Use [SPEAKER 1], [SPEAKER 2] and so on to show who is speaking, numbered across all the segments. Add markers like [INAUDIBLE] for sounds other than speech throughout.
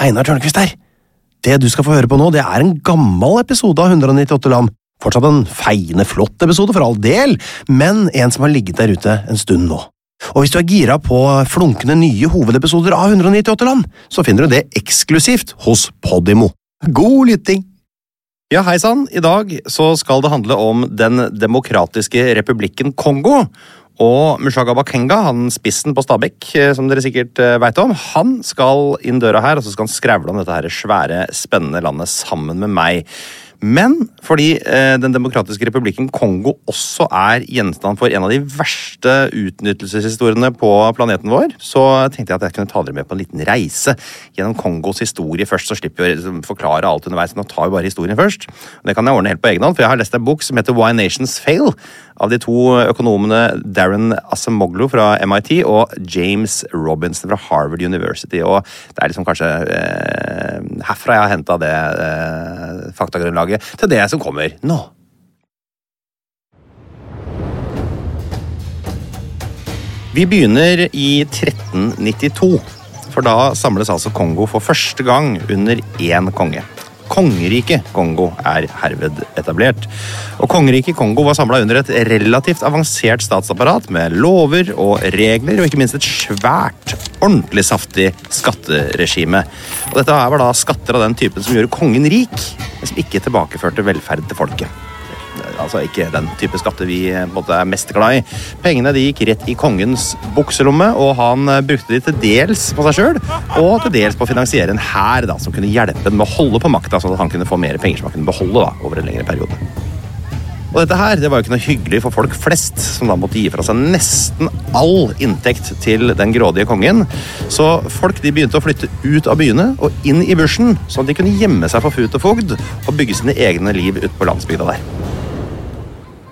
[SPEAKER 1] Einar Tørnquist her! Det du skal få høre på nå, det er en gammel episode av 198 land. Fortsatt en feiende flott episode, for all del, men en som har ligget der ute en stund nå. Og hvis du er gira på flunkende nye hovedepisoder av 198 land, så finner du det eksklusivt hos Podimo. God lytting! Ja, hei sann. I dag så skal det handle om Den demokratiske republikken Kongo. Og Mushaga Bakenga, han spissen på Stabekk, eh, som dere sikkert veit vet om, han skal inn døra her, og så skal han skravle om dette her svære, spennende landet sammen med meg. Men fordi eh, Den demokratiske republikken Kongo også er gjenstand for en av de verste utnyttelseshistoriene på planeten vår, så tenkte jeg at jeg kunne ta dere med på en liten reise gjennom Kongos historie først, så slipper vi å liksom forklare alt underveis. Nå tar vi bare historien først. Det kan jeg ordne helt på egen hånd, for jeg har lest en bok som heter Why Nations Fail, av de to økonomene Darren Asamoglu fra MIT og James Robinson fra Harvard University. Og det er liksom kanskje eh, herfra jeg har henta det eh, faktagrunnlaget til det som kommer nå. Vi begynner i 1392, for da samles altså Kongo for første gang under én konge. Kongeriket Kongo er herved etablert. Og Kongeriket Kongo var samla under et relativt avansert statsapparat med lover og regler, og ikke minst et svært, ordentlig saftig skatteregime. Og dette var da skatter av den typen som gjorde kongen rik, men som ikke tilbakeførte velferd til folket. Altså ikke den type skatter vi eh, måte er mest glad i. Pengene de gikk rett i kongens bukselomme, og han eh, brukte de til dels på seg sjøl, og til dels på å finansiere en hær som kunne hjelpe ham med å holde på makta, sånn at han kunne få mer penger som han kunne beholde da, over en lengre periode. Og dette her, det var jo ikke noe hyggelig for folk flest, som da måtte gi fra seg nesten all inntekt til den grådige kongen. Så folk de begynte å flytte ut av byene og inn i bushen, sånn at de kunne gjemme seg for fut og fogd og bygge sine egne liv ute på landsbygda der.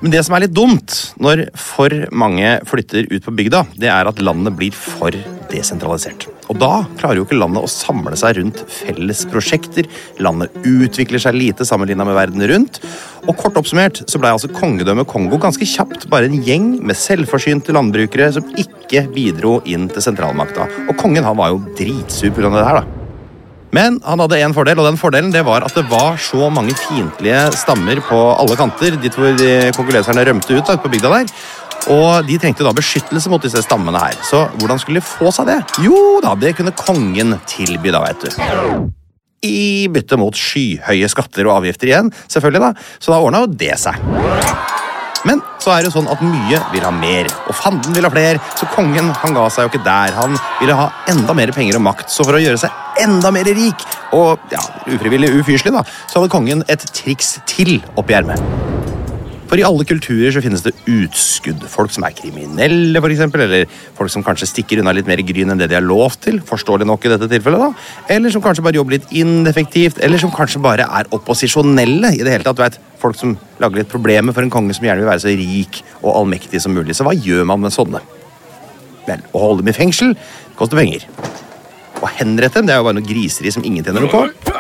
[SPEAKER 1] Men det som er litt dumt når for mange flytter ut på bygda, det er at landet blir for desentralisert. Og da klarer jo ikke landet å samle seg rundt felles prosjekter. Landet utvikler seg lite sammenligna med verden rundt. Og kort oppsummert så blei altså kongedømmet Kongo ganske kjapt bare en gjeng med selvforsynte landbrukere som ikke bidro inn til sentralmakta. Og kongen han var jo dritsur pga. det her, da. Men han hadde en fordel, og den fordelen det var at det var så mange fiendtlige stammer på alle kanter, dit hvor de kongoleserne rømte ut da, på bygda der. Og de trengte da beskyttelse mot disse stammene her. Så hvordan skulle de få seg det? Jo da, det kunne kongen tilby, da, vet du. I bytte mot skyhøye skatter og avgifter igjen, selvfølgelig, da. Så da ordna jo det seg. Men så er det jo sånn at mye vil ha mer, og fanden vil ha fler, så kongen han ga seg jo ikke der. Han ville ha enda mer penger og makt, så for å gjøre seg enda mer rik, og ja, ufrivillig ufyselig, da, så hadde kongen et triks til oppi ermet. For i alle kulturer så finnes det utskudd. Folk som er kriminelle, for eksempel, eller folk som kanskje stikker unna litt mer gryn enn det de har lov til. forståelig nok i dette tilfellet da. Eller som kanskje bare jobber litt ineffektivt, eller som kanskje bare er opposisjonelle. i det hele tatt, du vet, Folk som lager litt problemer for en konge som gjerne vil være så rik og allmektig som mulig. Så hva gjør man med sånne? Vel, å holde dem i fengsel koster penger. Å henrette dem det er jo bare noe griseri som ingen tjener noe på.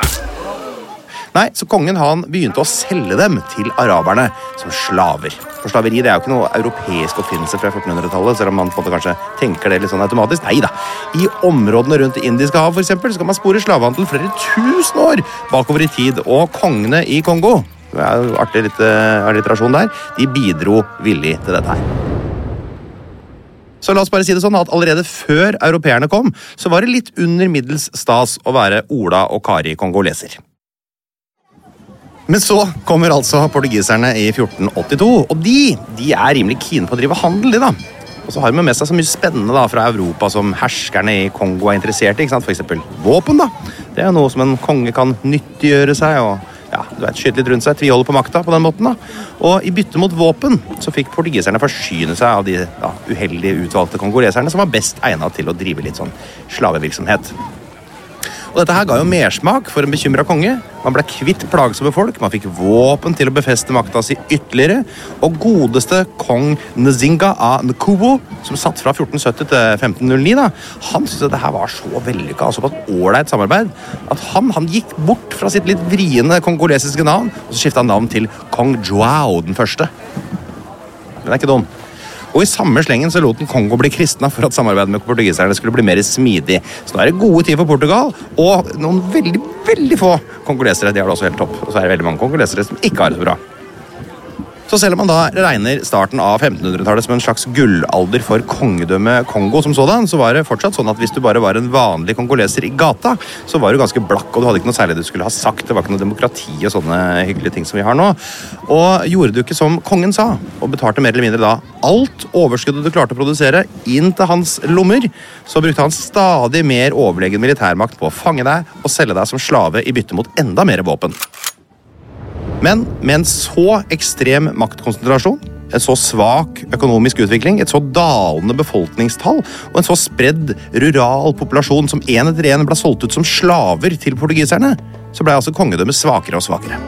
[SPEAKER 1] Nei, så kongen han begynte å selge dem til araberne som slaver. For slaveri det er jo ikke noe europeisk oppfinnelse fra 1400-tallet, selv om man på en måte kanskje tenker det litt sånn automatisk. Nei da. I områdene rundt Det indiske hav for eksempel, så kan man spore slavehandel flere tusen år bakover i tid. Og kongene i Kongo det er jo artig litt uh, alliterasjon der, de bidro villig til dette her. Så la oss bare si det sånn at Allerede før europeerne kom, så var det litt under middels stas å være Ola og Kari kongoleser. Men så kommer altså portugiserne i 1482, og de, de er rimelig keen på å drive handel. de da. Og så har de med seg så mye spennende da, fra Europa som herskerne i Kongo er interessert i. ikke sant? Eksempel våpen. da. Det er jo noe som en konge kan nyttiggjøre seg. og du vet, skyte litt rundt seg, tviholde på makta på den måten. da. Og I bytte mot våpen så fikk portugiserne forsyne seg av de da, uheldige utvalgte kongoleserne som var best egnet til å drive litt sånn slavevirksomhet. Og Dette her ga jo mersmak for en bekymra konge. Man ble kvitt plagsomme folk, man fikk våpen til å befeste makta si ytterligere. Og godeste kong Nzinga av Nkubo, som satt fra 1470 til 1509, da, han syntes at det her var så vellykka og såpass ålreit samarbeid at han, han, gikk bort fra sitt litt vriene kongolesiske navn og så skifta han navn til kong Joao den første. Den er ikke dum. Og I samme slengen så lot den Kongo bli kristna for at samarbeidet med portugiserne skulle bli mer smidig. Så nå er det gode tider for Portugal, og noen veldig veldig få kongolesere. De har det også helt topp. Og så er det veldig mange kongolesere som ikke har det så bra. Så selv om man da regner starten av 1500-tallet som en slags gullalder for kongedømmet Kongo, som sådan, så var det fortsatt sånn at hvis du bare var en vanlig kongoleser i gata, så var du ganske blakk, og du hadde ikke noe særlig du skulle ha sagt. Det var ikke noe demokrati og sånne hyggelige ting som vi har nå. Og gjorde du ikke som kongen sa, og betalte mer eller mindre da alt overskuddet du klarte å produsere, inn til hans lommer, så brukte han stadig mer overlegen militærmakt på å fange deg og selge deg som slave i bytte mot enda mer våpen. Men med en så ekstrem maktkonsentrasjon, en så svak økonomisk utvikling, et så dalende befolkningstall og en så spredd rural populasjon som én etter én ble solgt ut som slaver til portugiserne, så ble altså kongedømmet svakere og svakere.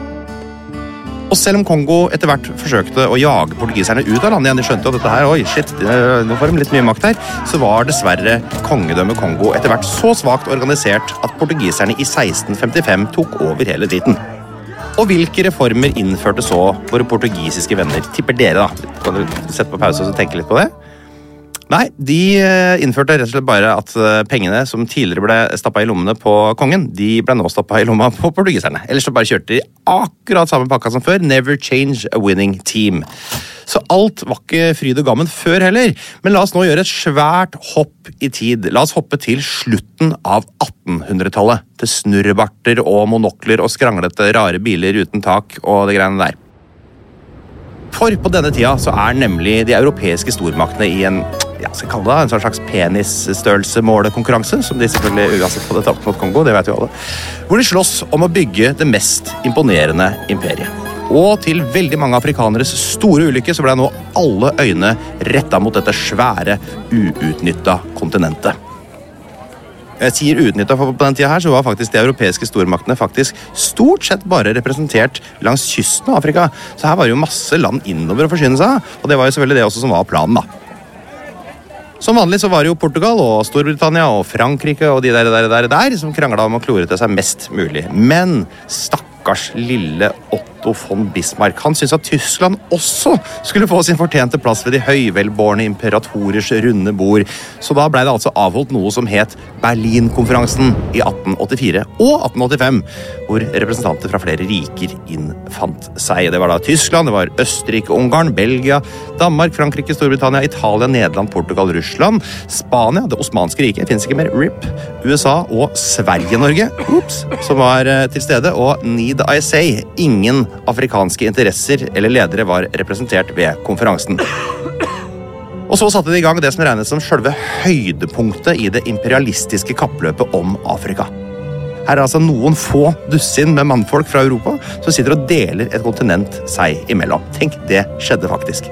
[SPEAKER 1] Og selv om Kongo etter hvert forsøkte å jage portugiserne ut av landet igjen, de skjønte at dette her, oi, shit, nå får de litt mye makt her, så var dessverre kongedømmet Kongo etter hvert så svakt organisert at portugiserne i 1655 tok over hele driten. Og hvilke reformer innførte så våre portugisiske venner? Tipper dere, da. Kan du sette på pause og tenke litt på det? Nei, de eh, innførte rett og slett bare at eh, pengene som tidligere ble stappa i lommene på kongen, de ble nå stappa i lomma på portugiserne. Ellers så bare kjørte de akkurat samme pakka som før. Never change a winning team. Så alt var ikke fryd og gammen før heller. Men la oss nå gjøre et svært hopp i tid. La oss hoppe til slutten av 1800-tallet. Til snurrebarter og monokler og skranglete rare biler uten tak og det greiene der. For på denne tida så er nemlig de europeiske stormaktene i en ja, skal kalle det en slags penisstørrelsemålekonkurranse, som de selvfølgelig uansett hadde tapt mot Kongo, det vet jo alle, hvor de slåss om å bygge det mest imponerende imperiet. Og til veldig mange afrikaneres store ulykke så ble nå alle øyne retta mot dette svære, uutnytta kontinentet. Jeg sier utnytta, for på den tida her så var faktisk de europeiske stormaktene faktisk stort sett bare representert langs kysten av Afrika. Så her var det jo masse land innover å forsyne seg og det var jo selvfølgelig det også som var planen. da. Som vanlig så var det jo Portugal og Storbritannia og Frankrike og de der, der, der, der som krangla om å klore til seg mest mulig. Men stakkars lille Otto Otto von Bismarck. Han syntes at Tyskland også skulle få sin fortjente plass ved de høyvelbårne imperatorers runde bord. Så da blei det altså avholdt noe som het Berlinkonferansen i 1884 og 1885, hvor representanter fra flere riker innfant seg. Det var da Tyskland, det var Østerrike, Ungarn, Belgia, Danmark, Frankrike, Storbritannia, Italia, Nederland, Portugal, Russland, Spania, Det osmanske riket, fins ikke mer, RIP, USA og Sverige-Norge, som var eh, til stede. Og need I say, ingen afrikanske interesser eller ledere var representert ved konferansen. Og Så satte de i gang det som regnes som selve høydepunktet i det imperialistiske kappløpet om Afrika. Her er altså noen få dussin med mannfolk fra Europa som sitter og deler et kontinent seg imellom. Tenk, det skjedde faktisk.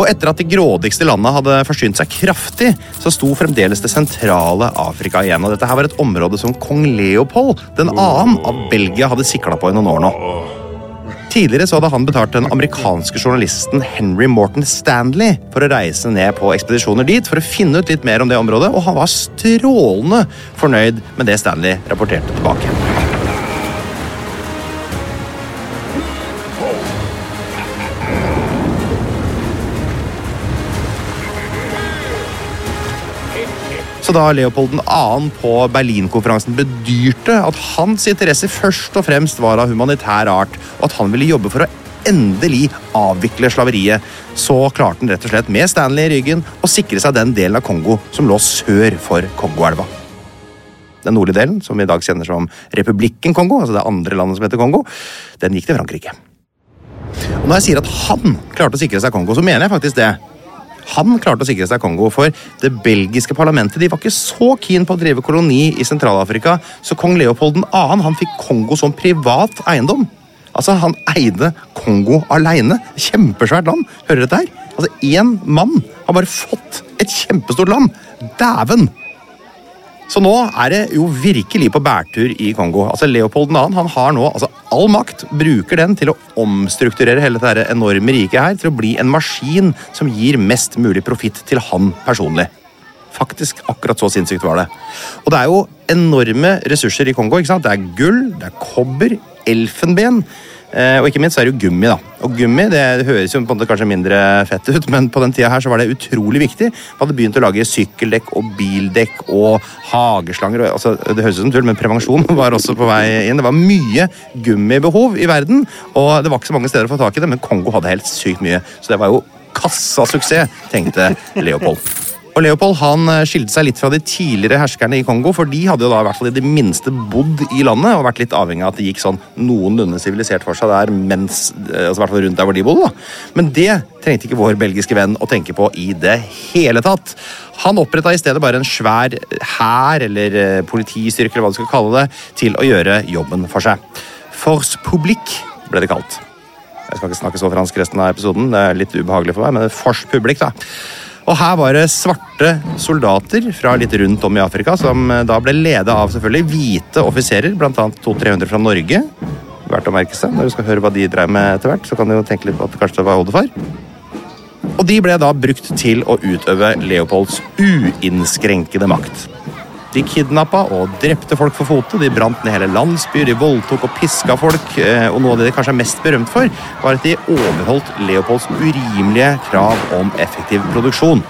[SPEAKER 1] Og etter at de grådigste landene hadde forsynt seg kraftig, så sto fremdeles det sentrale Afrika igjen. Og dette her var et område som kong Leopold den annen av Belgia hadde sikla på i noen år nå. Tidligere så hadde han betalt den amerikanske journalisten Henry Morton Stanley for å reise ned på ekspedisjoner dit for å finne ut litt mer om det området, og han var strålende fornøyd med det Stanley rapporterte tilbake. Så da Leopold 2. på Berlinkonferansen bedyrte at hans interesse først og fremst var av humanitær art, og at han ville jobbe for å endelig avvikle slaveriet, så klarte han rett og slett med Stanley i ryggen å sikre seg den delen av Kongo som lå sør for Kongoelva. Den nordlige delen, som vi i dag kjenner som republikken Kongo, altså det andre landet som heter Kongo, den gikk til Frankrike. Og Når jeg sier at han klarte å sikre seg Kongo, så mener jeg faktisk det. Han klarte å sikre seg Kongo, for det belgiske parlamentet de var ikke så keen på å drive koloni i Sentral-Afrika, så kong Leopold 2. han fikk Kongo som privat eiendom. Altså, Han eide Kongo aleine. Kjempesvært land. Hører dette her? Altså, Én mann har bare fått et kjempestort land. Dæven! Så nå er det jo virkelig på bærtur i Kongo. Altså Leopold 2. han har nå altså, all makt, bruker den til å omstrukturere hele dette enorme riket her til å bli en maskin som gir mest mulig profitt til han personlig. Faktisk akkurat så sinnssykt var det. Og det er jo enorme ressurser i Kongo. ikke sant? Det er gull, det er kobber, elfenben. Eh, og ikke minst så er det jo gummi. da. Og gummi det høres jo på en måte kanskje mindre fett ut, men på den tida her så var det utrolig viktig. Man hadde begynt å lage sykkeldekk og bildekk og hageslanger. Og, altså, det høres ut som tull, men prevensjon [LAUGHS] var også på vei inn. Det var mye gummibehov i verden, og det var ikke så mange steder å få tak i det, men Kongo hadde helt sykt mye. Så det var jo kassasuksess, tenkte Leopold. Og Leopold han eh, skilte seg litt fra de tidligere herskerne i Kongo, for de hadde jo da i hvert fall i det minste bodd i landet og vært litt avhengig av at det gikk sånn noenlunde sivilisert for seg der mens, eh, altså hvert fall rundt der hvor de bodde. da. Men det trengte ikke vår belgiske venn å tenke på i det hele tatt. Han oppretta i stedet bare en svær hær, eller eh, politistyrke, eller hva du skal kalle det, til å gjøre jobben for seg. Force public ble det kalt. Jeg skal ikke snakke så fransk resten av episoden, det er litt ubehagelig for meg, men force public, da. Og her var det svarte soldater fra litt rundt om i Afrika som eh, da ble ledet av selvfølgelig hvite offiserer, bl.a. 200-300 fra Norge. Verdt å merke seg. Når du skal høre hva de drev med etter hvert, så kan du jo tenke litt på at det var oldefar. Og de ble da brukt til å utøve Leopolds uinnskrenkede makt. De kidnappa og drepte folk for fote, de brant ned hele landsbyer, de voldtok og piska folk. Eh, og noe av det de kanskje er mest berømt for, var at de overholdt Leopolds urimelige krav om effektiv produksjon.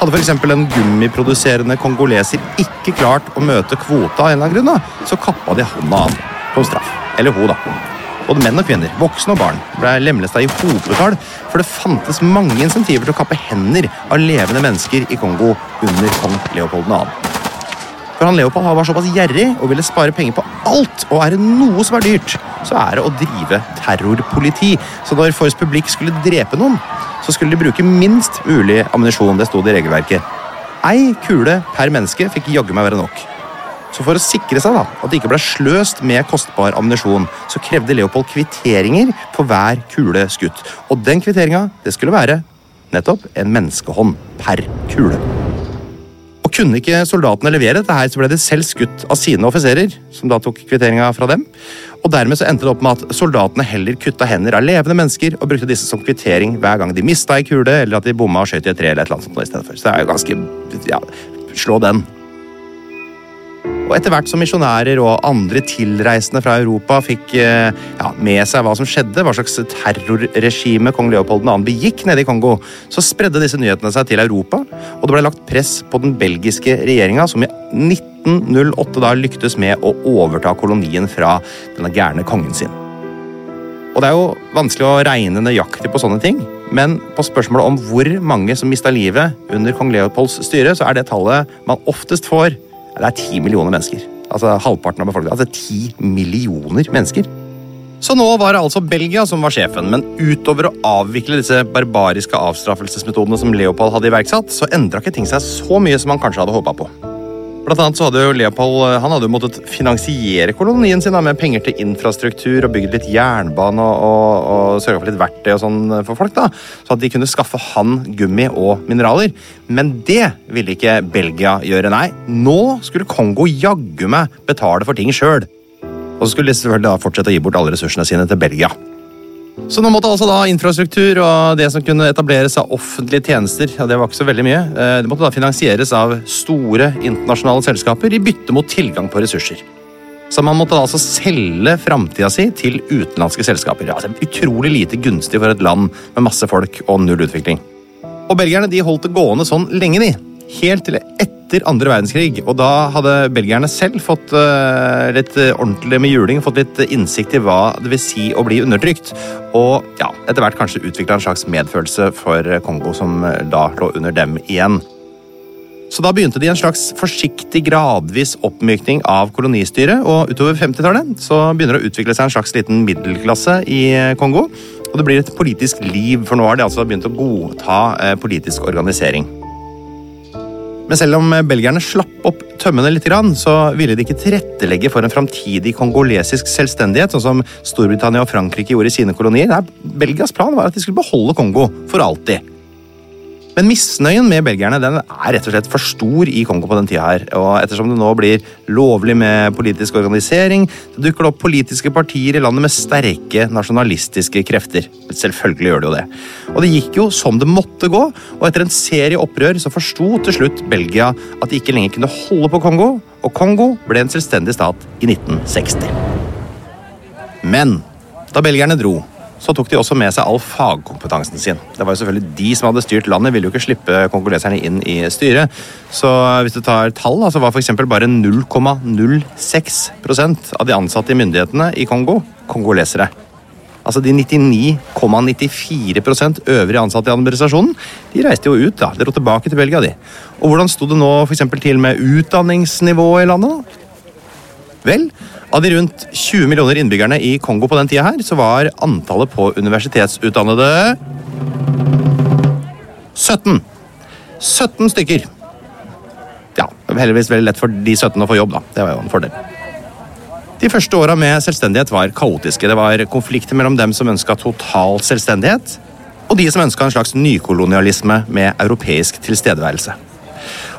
[SPEAKER 1] Hadde f.eks. en gummiproduserende kongoleser ikke klart å møte kvota, av en eller annen grunn, så kappa de hånda av på straff. Eller hun, da. Både menn og kvinner, voksne og barn, ble lemlesta i hopetall, for det fantes mange insentiver til å kappe hender av levende mennesker i Kongo under kong Leopold 2. For han Leopold var såpass gjerrig og ville spare penger på alt, og er det noe som er dyrt, så er det å drive terrorpoliti. Så når Force Public skulle drepe noen, så skulle de bruke minst mulig ammunisjon. Det sto det i regelverket. Ei kule per menneske fikk jaggu meg være nok. Så for å sikre seg da, at det ikke ble sløst med kostbar ammunisjon, så krevde Leopold kvitteringer for hver kule skutt. Og den kvitteringa skulle være nettopp en menneskehånd per kule. Og Kunne ikke soldatene levere dette, her, så ble det selv skutt av sine offiserer, som da tok kvitteringa fra dem. Og Dermed så endte det opp med at soldatene heller kutta hender av levende mennesker og brukte disse som kvittering hver gang de mista ei kule, eller at de bomma og skjøt i et tre. eller et eller annet sånt i stedet for. Så det er jo ganske ja, Slå den. Og etter hvert som misjonærer og andre tilreisende fra Europa fikk eh, ja, med seg hva som skjedde, hva slags terrorregime kong Leopold 2. begikk nede i Kongo, så spredde disse nyhetene seg til Europa, og det ble lagt press på den belgiske regjeringa, som i 1908 da lyktes med å overta kolonien fra denne gærne kongen sin. Og Det er jo vanskelig å regne nøyaktig på sånne ting, men på spørsmålet om hvor mange som mista livet under kong Leopolds styre, så er det tallet man oftest får det er ti millioner mennesker. Altså halvparten av befolkningen. Altså ti millioner mennesker. Så nå var det altså Belgia som var sjefen, men utover å avvikle disse barbariske avstraffelsesmetodene som Leopold hadde iverksatt, så endra ikke ting seg så mye som han kanskje hadde håpa på. Blant annet så hadde jo Leopold eh, han hadde jo måttet finansiere kolonien sin da, med penger til infrastruktur og bygd litt jernbane og, og, og sørga for litt verktøy og sånn eh, for folk. da, Så at de kunne skaffe han gummi og mineraler. Men det ville ikke Belgia gjøre, nei. Nå skulle Kongo jaggu meg betale for ting sjøl. Og så skulle de selvfølgelig da fortsette å gi bort alle ressursene sine til Belgia. Så nå måtte altså da infrastruktur og det som kunne etableres av offentlige tjenester, ja, det var ikke så veldig mye, eh, det måtte da finansieres av store internasjonale selskaper i bytte mot tilgang på ressurser. Så man måtte da altså selge framtida si til utenlandske selskaper. Ja, altså Utrolig lite gunstig for et land med masse folk og null utvikling. Og belgierne de holdt det gående sånn lenge, de. Helt til etter andre verdenskrig. Og da hadde belgierne selv fått uh, litt ordentlig med juling, fått litt innsikt i hva det vil si å bli undertrykt. Og ja, etter hvert kanskje utvikla en slags medfølelse for Kongo, som da lå under dem igjen. Så da begynte de en slags forsiktig, gradvis oppmykning av kolonistyret. Og utover 50-tallet så begynner det å utvikle seg en slags liten middelklasse i Kongo. Og det blir et politisk liv, for nå har de altså begynt å godta eh, politisk organisering. Men selv om belgierne slapp opp tømmene litt, så ville de ikke tilrettelegge for en framtidig kongolesisk selvstendighet, sånn som Storbritannia og Frankrike gjorde i sine kolonier. Nei, Belgias plan var at de skulle beholde Kongo for alltid. Men misnøyen med belgierne den er rett og slett for stor i Kongo på den tida her. Og ettersom det nå blir lovlig med politisk organisering, så dukker det opp politiske partier i landet med sterke nasjonalistiske krefter. Selvfølgelig gjør det jo det. Og det gikk jo som det måtte gå, og etter en serie opprør så forsto til slutt Belgia at de ikke lenger kunne holde på Kongo, og Kongo ble en selvstendig stat i 1960. Men da belgierne dro, så tok de også med seg all fagkompetansen sin. Det var jo selvfølgelig De som hadde styrt landet, ville jo ikke slippe kongoleserne inn i styret. Så hvis du tar tall, så var f.eks. bare 0,06% av de ansatte i myndighetene i Kongo kongolesere. Altså De 99,94% øvrige ansatte i administrasjonen de reiste jo ut. da, De dro tilbake til Belgia. de. Og Hvordan sto det nå for til med utdanningsnivået i landet? da? Vel, av de rundt 20 millioner innbyggerne i Kongo på den tida her, så var antallet på universitetsutdannede 17. 17 stykker. Ja, heldigvis veldig lett for de 17 å få jobb, da. Det var jo en fordel. De første åra med selvstendighet var kaotiske. Det var konflikter mellom dem som ønska total selvstendighet, og de som ønska en slags nykolonialisme med europeisk tilstedeværelse.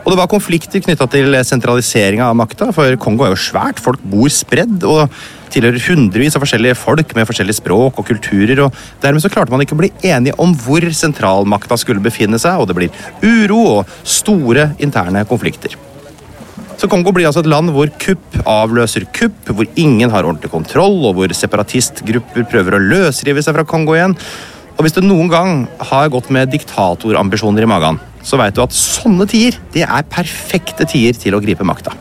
[SPEAKER 1] Og det var konflikter knytta til sentraliseringa av makta, for Kongo er jo svært. Folk bor spredd og tilhører hundrevis av forskjellige folk med forskjellige språk og kulturer. og Dermed så klarte man ikke å bli enige om hvor sentralmakta skulle befinne seg, og det blir uro og store interne konflikter. Så Kongo blir altså et land hvor kupp avløser kupp, hvor ingen har ordentlig kontroll, og hvor separatistgrupper prøver å løsrive seg fra Kongo igjen. Og hvis du noen gang har gått med diktatorambisjoner i magen, så veit du at sånne tider det er perfekte tider til å gripe makta.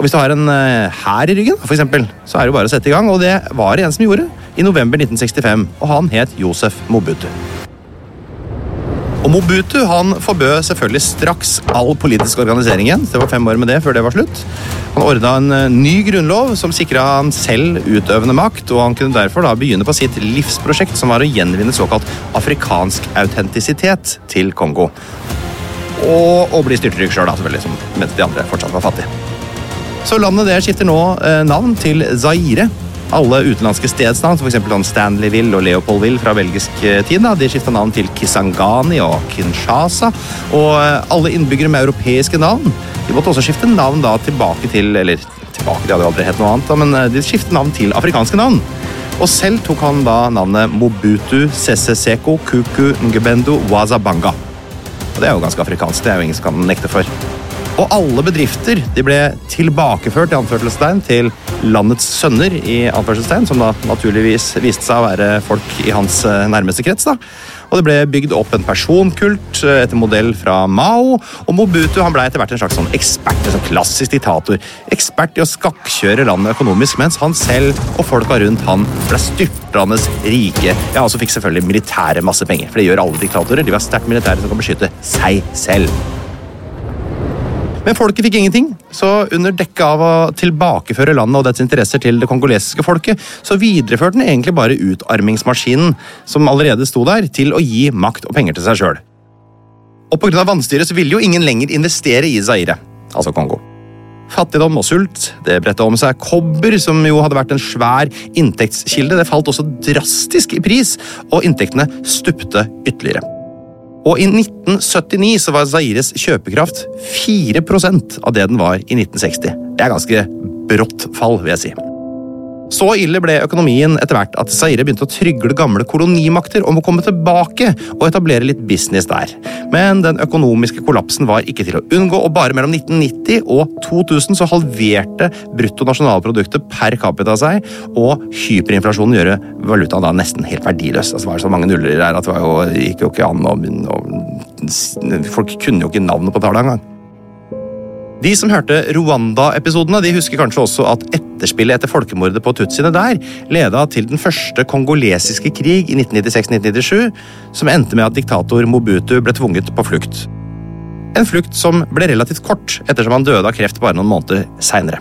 [SPEAKER 1] Og Hvis du har en eh, hær i ryggen, for eksempel, så er det bare å sette i gang. Og det var det en som gjorde i november 1965, og han het Josef Mobutu. Og Mobutu han forbød selvfølgelig straks all politisk organisering igjen. Det var fem år med det før det var slutt. Han ordna en eh, ny grunnlov som sikra han selv utøvende makt, og han kunne derfor da begynne på sitt livsprosjekt, som var å gjenvinne såkalt afrikansk autentisitet til Kongo. Og, og bli styrtrykk sjøl, selvfølgelig, mens de andre fortsatt var fattige. Så landet det skifter nå eh, navn til Zaire alle utenlandske stedsnavn, som f.eks. Stanleyville og Leopoldville fra belgisk eh, tid, da, de skifta navn til Kisangani og Kinshasa. Og eh, alle innbyggere med europeiske navn de måtte også skifte navn da tilbake til Eller tilbake, de hadde aldri hett noe annet, da, men eh, de skiftet navn til afrikanske navn. Og selv tok han da navnet Mobutu Sese Seko Kuku Ngebendo Wazabanga. Og det er jo ganske afrikansk, det er jo ingen som kan nekte for. Og alle bedrifter de ble tilbakeført i anførselstegn til landets sønner, i anførselstegn, som da naturligvis viste seg å være folk i hans eh, nærmeste krets. da. Og Det ble bygd opp en personkult eh, etter modell fra Mao. Og Mobutu han ble etter hvert en slags sånn ekspert, en sånn klassisk diktator. Ekspert i å skakkjøre landet økonomisk, mens han selv og folka rundt han ble styrtende rike. Ja, Og så fikk selvfølgelig militære masse penger, for det gjør alle diktatorer. De var sterkt militære som kan beskytte seg selv. Men folket fikk ingenting, så under dekke av å tilbakeføre landet og dets interesser til det kongolesiske folket, så videreførte den egentlig bare utarmingsmaskinen som allerede sto der, til å gi makt og penger til seg sjøl. Og pga. vannstyret så ville jo ingen lenger investere i Zaire, altså Kongo. Fattigdom og sult det bredte om seg. Kobber, som jo hadde vært en svær inntektskilde, det falt også drastisk i pris, og inntektene stupte ytterligere. Og i 1979 så var Zaires kjøpekraft 4% av det den var i 1960. Det er ganske brått fall, vil jeg si. Så ille ble økonomien etter hvert at Zaire begynte å trygle gamle kolonimakter om å komme tilbake og etablere litt business der. Men den økonomiske kollapsen var ikke til å unngå, og bare mellom 1990 og 2000 så halverte bruttonasjonalproduktet per capita seg, og hyperinflasjonen gjør valutaen da nesten helt verdiløs. Altså, det var så mange nuller der at det jo, gikk jo ikke an å Folk kunne jo ikke navnet på tallet engang. De som hørte Rwanda-episodene, de husker kanskje også at etterspillet etter folkemordet på tutsiene der leda til den første kongolesiske krig i 1996-1997, som endte med at diktator Mobutu ble tvunget på flukt. En flukt som ble relativt kort, ettersom han døde av kreft bare noen måneder seinere.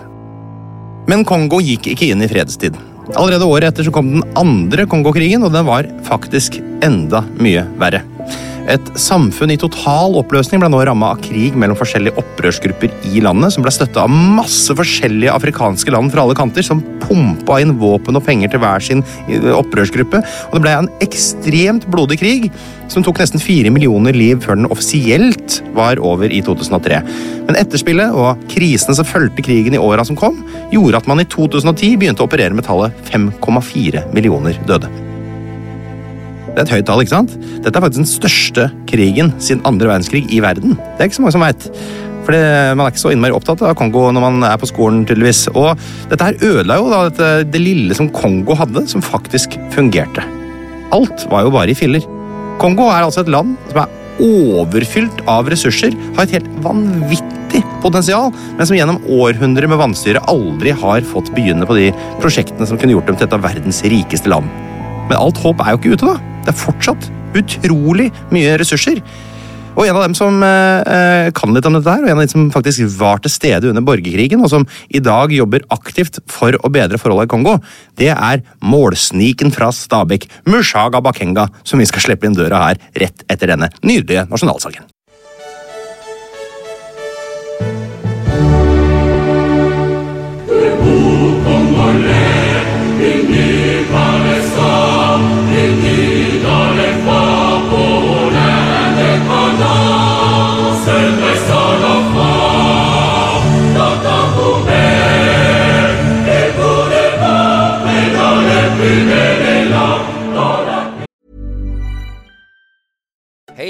[SPEAKER 1] Men Kongo gikk ikke inn i fredstid. Allerede året etter så kom den andre Kongokrigen, og den var faktisk enda mye verre. Et samfunn i total oppløsning ble nå ramma av krig mellom forskjellige opprørsgrupper i landet, som ble støtta av masse forskjellige afrikanske land fra alle kanter, som pumpa inn våpen og penger til hver sin eh, opprørsgruppe. Og det ble en ekstremt blodig krig, som tok nesten fire millioner liv før den offisielt var over i 2003. Men etterspillet og krisene som fulgte krigen i åra som kom, gjorde at man i 2010 begynte å operere med tallet 5,4 millioner døde. Det er et høyt tall, ikke sant? Dette er faktisk den største krigen siden andre verdenskrig i verden. Det er ikke så mange som veit. For man er ikke så innmari opptatt av Kongo når man er på skolen, tydeligvis. Og dette her ødela jo da dette, det lille som Kongo hadde, som faktisk fungerte. Alt var jo bare i filler. Kongo er altså et land som er overfylt av ressurser, har et helt vanvittig potensial, men som gjennom århundrer med vanstyre aldri har fått begynne på de prosjektene som kunne gjort dem til et av verdens rikeste land. Men alt håp er jo ikke ute, da. Det er fortsatt utrolig mye ressurser. Og en av dem som eh, kan litt om dette her, og en av de som faktisk var til stede under borgerkrigen, og som i dag jobber aktivt for å bedre forholdene i Kongo, det er målsniken fra Stabekk, Mushaga Bakenga, som vi skal slippe inn døra her rett etter denne nydelige nasjonalsangen.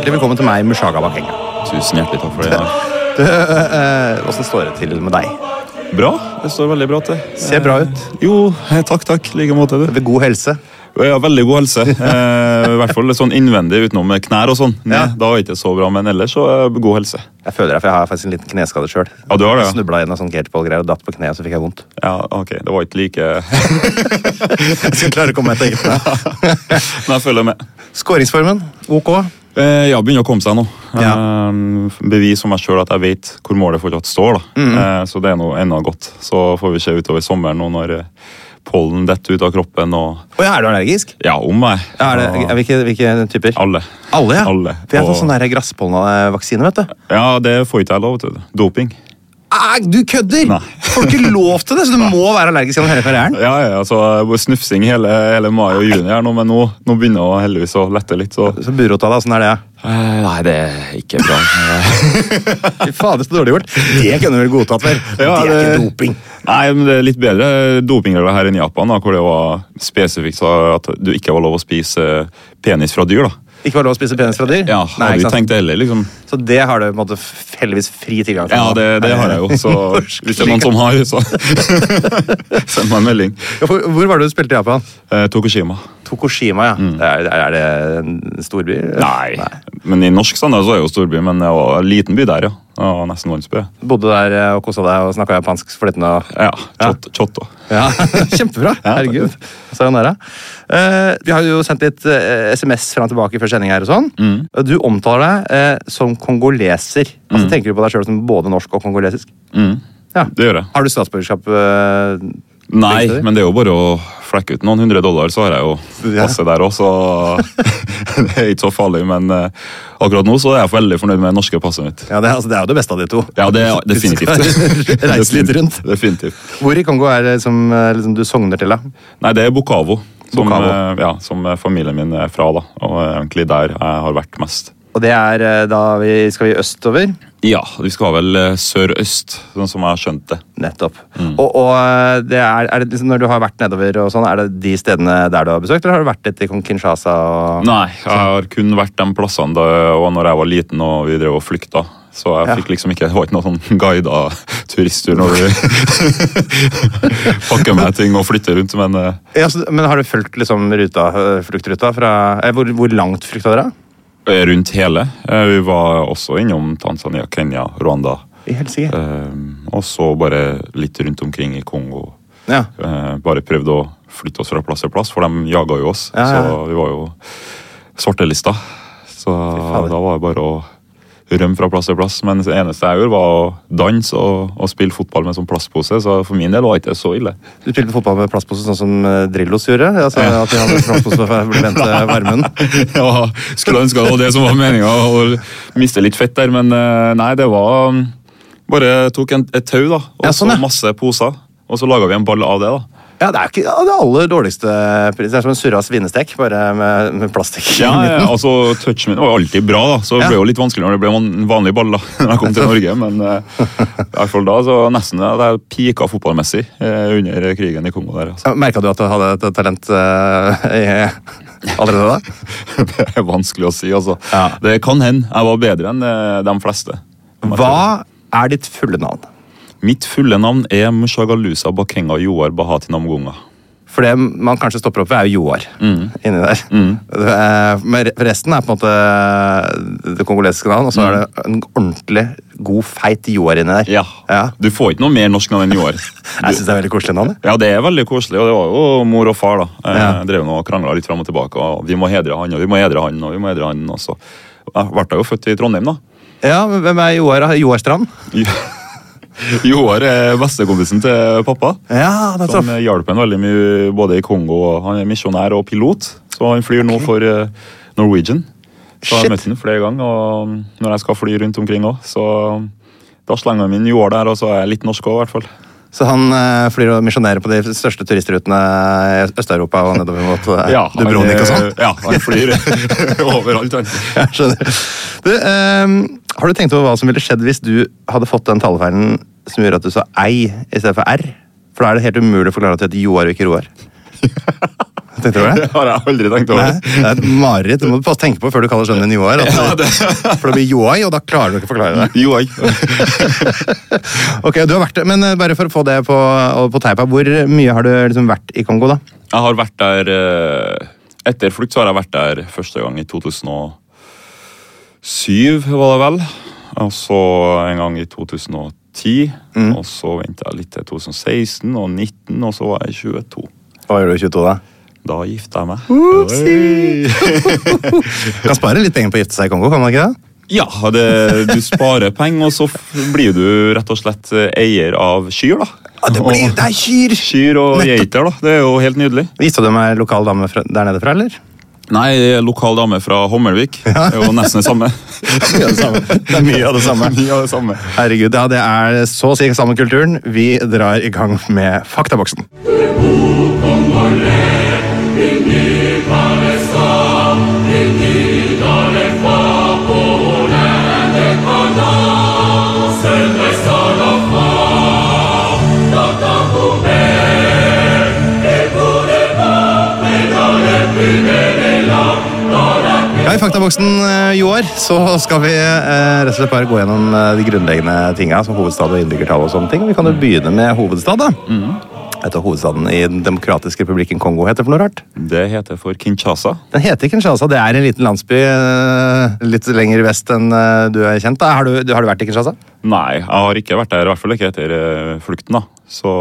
[SPEAKER 1] Hjertelig velkommen til meg, Mushaga Bakenga.
[SPEAKER 2] Tusen hjertelig takk for det. [LAUGHS]
[SPEAKER 1] Du, eh, Åssen står det til med deg?
[SPEAKER 2] Bra. Det står veldig bra til.
[SPEAKER 1] Ser bra ut.
[SPEAKER 2] Jo, eh, takk, takk. I like måte. du.
[SPEAKER 1] Ved god helse.
[SPEAKER 2] Ja, veldig god helse. [LAUGHS] Eh, I hvert fall sånn innvendig utenom knær og sånn.
[SPEAKER 1] Ja.
[SPEAKER 2] Da er det ikke så bra, men ellers så god helse.
[SPEAKER 1] Jeg føler det, for jeg har faktisk en liten kneskade sjøl.
[SPEAKER 2] Ja, du har det, ja.
[SPEAKER 1] Snubla i noe sånn gateball-greier og datt på kneet, og så fikk jeg vondt.
[SPEAKER 2] Ja, ok, Det var ikke like [LAUGHS]
[SPEAKER 1] Jeg skal klare å komme meg til eget kne.
[SPEAKER 2] Men jeg følger med.
[SPEAKER 1] Skåringsformen, ok.
[SPEAKER 2] Eh, ja, begynner å komme seg nå.
[SPEAKER 1] Ja.
[SPEAKER 2] Eh, bevis for meg sjøl at jeg vet hvor målet fortsatt står.
[SPEAKER 1] Mhm.
[SPEAKER 2] Eh, så det er noe enda godt. Så får vi se utover sommeren nå når pollen detter ut av kroppen og
[SPEAKER 1] og er du allergisk?
[SPEAKER 2] Ja, om meg.
[SPEAKER 1] Ja, er det, hvilke, hvilke typer?
[SPEAKER 2] Alle.
[SPEAKER 1] Alle, ja.
[SPEAKER 2] Alle.
[SPEAKER 1] For jeg har fått sånn grasspollenvaksine, vet du.
[SPEAKER 2] Ja, det får ikke jeg lov til. Doping.
[SPEAKER 1] Ah, du kødder!
[SPEAKER 2] Nei.
[SPEAKER 1] Får du ikke lov til det, så du må være allergisk gjennom hele karrieren?
[SPEAKER 2] Ja, ja, altså Snufsing hele, hele mai og juni her nå, men nå, nå begynner det heldigvis å lette litt. så...
[SPEAKER 1] Så burota, da, åssen er det?
[SPEAKER 2] Eh, nei, det er ikke bra. [LAUGHS]
[SPEAKER 1] Fy fader, så dårlig gjort. Det kunne du vel godtatt vel?
[SPEAKER 2] Ja,
[SPEAKER 1] det er
[SPEAKER 2] det-
[SPEAKER 1] ikke doping.
[SPEAKER 2] Nei, men det er litt bedre dopingregler her enn i Japan, da, hvor det var spesifikt så at du ikke var lov å spise penis fra dyr. da.
[SPEAKER 1] Ikke var lov å spise penis fra dyr?
[SPEAKER 2] Ja,
[SPEAKER 1] Nei,
[SPEAKER 2] Hadde vi tenkt det heller, liksom.
[SPEAKER 1] Så det har du på en måte heldigvis fri tilgang til?
[SPEAKER 2] Ja, det, det har jeg jo. Så [LAUGHS] hvis det er noen som har, så [LAUGHS] send meg en melding.
[SPEAKER 1] Ja, for, hvor var det du spilte i Japan?
[SPEAKER 2] Eh, Tokushima.
[SPEAKER 1] Tokushima, ja. Er, er det en storby?
[SPEAKER 2] Nei. Men i norsk standard så er det jo storby, men det var en liten by der, ja. Var nesten landsby.
[SPEAKER 1] Bodde der eh, og kosa deg og snakka japansk flytende og
[SPEAKER 2] Ja. Chot, Chotto.
[SPEAKER 1] Ja, [LAUGHS] Kjempebra. Herregud. Sayonara. Uh, vi har jo sendt litt uh, SMS fram og tilbake før sending her. og sånn.
[SPEAKER 2] Mm.
[SPEAKER 1] Du omtaler deg uh, som kongoleser. Altså, Tenker du på deg sjøl som både norsk og kongolesisk?
[SPEAKER 2] Mm.
[SPEAKER 1] Ja.
[SPEAKER 2] Det gjør jeg.
[SPEAKER 1] Har du statsborgerskap? eh,
[SPEAKER 2] Nei,
[SPEAKER 1] begge
[SPEAKER 2] men det er jo bare å flekke ut noen hundre dollar, så har jeg jo passe der òg, så [LAUGHS] det er ikke så farlig. Men eh, akkurat nå så er jeg veldig fornøyd med det norske passet mitt.
[SPEAKER 1] Ja, det, er- altså, det er jo det beste av de to.
[SPEAKER 2] Ja, det er [LAUGHS] definitivt. [LAUGHS]
[SPEAKER 1] Reise litt rundt.
[SPEAKER 2] Definitivt.
[SPEAKER 1] Hvor i Kongo er det som eh, liksom, du sogner til? da?
[SPEAKER 2] Nei, det er Bokavo, som,
[SPEAKER 1] Bukavu.
[SPEAKER 2] eh, Ja, som familien min er fra. da, Og egentlig der jeg har vært mest.
[SPEAKER 1] Og det er eh, da vi skal vi østover.
[SPEAKER 2] Ja, vi skal vel eh, sørøst, sånn som jeg har skjønt det.
[SPEAKER 1] Nettopp. Og, og eh, det er, er det liksom, når du har vært nedover, og sånn, er det de stedene der du har besøkt, eller har du vært litt i Kinshasa? Og...
[SPEAKER 2] Nei, jeg har kun vært de plassene da og når jeg var liten og vi drev og flykta. Så jeg
[SPEAKER 1] Ja.
[SPEAKER 2] fikk liksom ikke, det var ikke noen sånn guida turisttur når du [LAUGHS] pakker med ting og flytter rundt, men
[SPEAKER 1] Ja, så, men har du fulgt liksom ruta, fluktruta fra hvor, hvor langt flykta dere?
[SPEAKER 2] Rundt hele. Eh, Vi var også innom Tanzania, Kenya, Rwanda.
[SPEAKER 1] I helsike.
[SPEAKER 2] Eh, Og så bare litt rundt omkring i Kongo.
[SPEAKER 1] Ja.
[SPEAKER 2] Eh, Bare prøvde å flytte oss fra plass til plass, for de jaga jo oss.
[SPEAKER 1] Ja, ja.
[SPEAKER 2] Så vi var jo svartelista. Så da var det bare å rømme fra plass til plass. Men det eneste jeg gjorde, var å danse og, og spille fotball med sånn plastpose. Så for min del var det ikke så ille.
[SPEAKER 1] Du spilte fotball med plastpose sånn som eh, Drillos gjorde? Altså, At de hadde plastpose for å [LAUGHS] bli vendt til varmen? [LAUGHS]
[SPEAKER 2] ja, skulle ønske det var det som var meninga, å miste litt fett der. Men eh, nei, det var um, Bare tok en, et tau, da. Og
[SPEAKER 1] Ja, sånn,
[SPEAKER 2] så
[SPEAKER 1] ja.
[SPEAKER 2] masse poser. Og så laga vi en ball av det. da.
[SPEAKER 1] Ja, Det er ikke det aller dårligste pris. Det er som en surra svinestek, bare med, med plastikk.
[SPEAKER 2] Ja, ja, altså Touchmen var alltid bra, da, så det
[SPEAKER 1] Ja.
[SPEAKER 2] ble jo litt vanskelig når det ble en vanlig ball. da, [LAUGHS] når jeg kom til Norge, Men eh, i hvert fall da så nesten det jeg pika fotballmessig eh, under krigen i Kongo. der, altså.
[SPEAKER 1] Merka du at du hadde et talent eh, i- allerede da? [LAUGHS]
[SPEAKER 2] Det er vanskelig å si, altså.
[SPEAKER 1] Ja.
[SPEAKER 2] Det kan hende jeg var bedre enn de fleste.
[SPEAKER 1] Hva er ditt fulle navn?
[SPEAKER 2] Mitt fulle navn er Mushagalusa Bakenga Joar Bahati Namgunga.
[SPEAKER 1] For det man kanskje stopper opp ved, er jo Joar. inni der. Mm. Men resten er på en måte det kongolesiske navn, og så er det en ordentlig god, feit Joar inni der.
[SPEAKER 2] Ja.
[SPEAKER 1] Ja.
[SPEAKER 2] Du får ikke noe mer norsk navn enn Joar. [LAUGHS]
[SPEAKER 1] Jeg syns det er veldig koselig navn.
[SPEAKER 2] Ja, det er veldig koselig, og det var jo mor og far da. Eh,
[SPEAKER 1] Ja.
[SPEAKER 2] drev og krangla litt fram og tilbake. og Vi må hedre han, og vi må hedre han, og vi må hedre han. Og så ble jeg jo født i Trondheim, da.
[SPEAKER 1] Ja, men Hvem er Joar? Joar Strand? [LAUGHS] [LAUGHS]
[SPEAKER 2] Joar er bestekompisen til pappa.
[SPEAKER 1] Ja, det
[SPEAKER 2] Som hjalp ham veldig mye både i Kongo. Han er misjonær og pilot, så han flyr nå for eh, Norwegian. Så jeg har møtt ham flere ganger, og når jeg skal fly rundt omkring òg, så da slenger jeg min Joar der, og så er jeg litt norsk òg, i hvert fall.
[SPEAKER 1] Så han øh, flyr og misjonerer på de største turistrutene i Øst-Europa og nedover mot uh,
[SPEAKER 2] han
[SPEAKER 1] Dubrovnik og sånn?
[SPEAKER 2] Ja, han flyr [LAUGHS] overalt, han.
[SPEAKER 1] Jeg skjønner. Du, ehm, har du tenkt over hva som ville skjedd hvis du hadde fått den talefeilen som gjorde at du sa ei i stedet for r? For da er det helt umulig å forklare at du heter Joar og ikke Roar. [LAUGHS] Tenkte du
[SPEAKER 2] Det
[SPEAKER 1] det?
[SPEAKER 2] har jeg aldri tenkt
[SPEAKER 1] Nei,
[SPEAKER 2] over.
[SPEAKER 1] det er et mareritt. Du må passe tenke på før du kaller sønnen din Joar. At,
[SPEAKER 2] Ja, det-
[SPEAKER 1] For det blir Joai, og da klarer du ikke å forklare det. [LAUGHS]
[SPEAKER 2] Joai. [LAUGHS]
[SPEAKER 1] Ok, du har vært der, Men eh, bare for å få det på, på teipa, hvor mye har du liksom vært i Kongo, da?
[SPEAKER 2] Jeg har vært der eh, Etter flukt så har jeg vært der første gang i 2007, var det vel. Og så en gang i 2010.
[SPEAKER 1] Mm.
[SPEAKER 2] Og så venta jeg litt til 2016 og 2019, og så var jeg 22.
[SPEAKER 1] Hva gjør du i 22, da?
[SPEAKER 2] Da gifta jeg meg. [LAUGHS]
[SPEAKER 1] Kan spare litt penger på å gifte seg i Kongo, kan man ikke det?
[SPEAKER 2] Ja, det, du sparer penger, og så blir du rett og slett eier av kyr, da.
[SPEAKER 1] Ja, det, blir, det er kyr!
[SPEAKER 2] Kyr og geiter, da. Det er jo helt nydelig.
[SPEAKER 1] Gifta du meg lokal dame der nede fra, eller?
[SPEAKER 2] Nei, jeg er lokal dame fra Hommelvik. [LAUGHS] Det er jo nesten det samme. [LAUGHS]
[SPEAKER 1] Mye av det samme. Det er mye av det samme. [LAUGHS]
[SPEAKER 2] Mye av det samme.
[SPEAKER 1] Herregud, ja, det er så å si samme kulturen. Vi drar i gang med Faktaboksen. Ja, Faktaboksen eh, i år så skal vi eh, rett og slett bare gå gjennom eh, de grunnleggende tinga, som hovedstad og innbyggertall og sånne ting. Vi kan jo begynne med hovedstad, da. Mm. Etter hovedstaden i Den demokratiske republikken Kongo heter for noe rart?
[SPEAKER 2] Det heter for Kinshasa.
[SPEAKER 1] Den heter Kinshasa. Det er en liten landsby eh, litt lenger vest enn du er kjent. da. Har du, har du vært i Kinshasa?
[SPEAKER 2] Nei, jeg har ikke vært der, i hvert fall ikke etter flukten. da. Så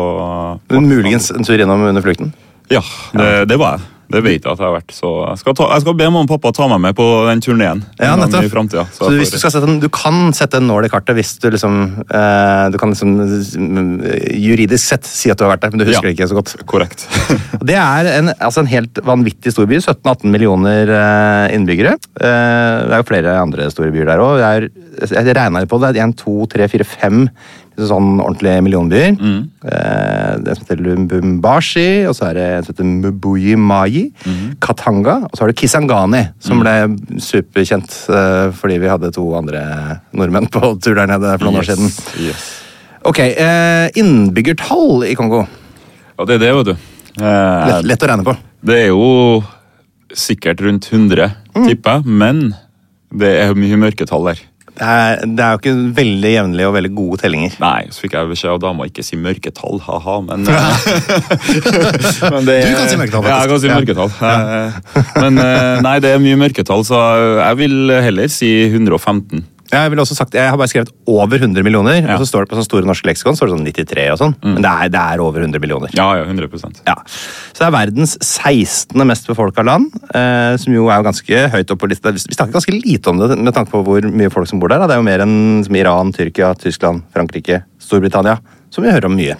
[SPEAKER 1] Muligens en tur innom under flukten?
[SPEAKER 2] Ja, det, det var jeg. Det vet jeg at jeg har vært. Så jeg skal, ta, jeg skal be mamma og pappa ta meg med på den turneen.
[SPEAKER 1] Ja, nettopp.
[SPEAKER 2] i fremtiden,
[SPEAKER 1] Så,
[SPEAKER 2] jeg
[SPEAKER 1] hvis du, skal sette du kan sette en nål i kartet hvis du liksom eh, Du kan liksom mm, juridisk sett si at du har vært der, men du husker
[SPEAKER 2] Ja.
[SPEAKER 1] det ikke så godt.
[SPEAKER 2] Korrekt. [LAUGHS]
[SPEAKER 1] Det er en, altså en helt vanvittig stor by. 17-18 millioner eh, innbyggere. Eh, det er jo flere andre store byer der òg. Jeg regna på det. 1, 2, 3, 4, 5 sånn ordentlige millionbyer. Eh, det som heter Lumbumbashi, og så er det en som heter Mubuyi Mai. Katanga, og så har du Kisangani, som ble superkjent eh, fordi vi hadde to andre nordmenn på tur der nede for noen år siden.
[SPEAKER 2] Yes, yes.
[SPEAKER 1] Ok, eh, Innbyggertall i Kongo.
[SPEAKER 2] Ja, det er det, vet du. Eh,
[SPEAKER 1] Lett, lett å regne på.
[SPEAKER 2] Det er jo sikkert rundt 100,
[SPEAKER 1] Mm.
[SPEAKER 2] tipper jeg. Men det er mye mørketall der.
[SPEAKER 1] Det er, det er jo ikke veldig jevnlige og veldig gode tellinger.
[SPEAKER 2] Nei, så fikk jeg beskjed av dama ikke si mørketall, ha-ha, men, [LAUGHS] eh, men det,
[SPEAKER 1] Du kan si mørketall, faktisk.
[SPEAKER 2] Ja, jeg kan si mørketall. Ja. Men eh, nei, det er mye mørketall, så jeg vil heller si 115.
[SPEAKER 1] Jeg vil også sagt, jeg har bare skrevet over 100 millioner,
[SPEAKER 2] Ja.
[SPEAKER 1] og så står det på sånn store norske leksikon står det sånn 93 og sånn. Men det er, det er over 100 millioner.
[SPEAKER 2] Ja, ja, 100%
[SPEAKER 1] Ja. Så det er verdens 16. mest befolka land, eh, som jo er jo ganske høyt oppe på lista. Vi snakker ganske lite om det med tanke på hvor mye folk som bor der. Da. Det er jo mer enn som Iran, Tyrkia, Tyskland, Frankrike, Storbritannia, som vi hører om mye.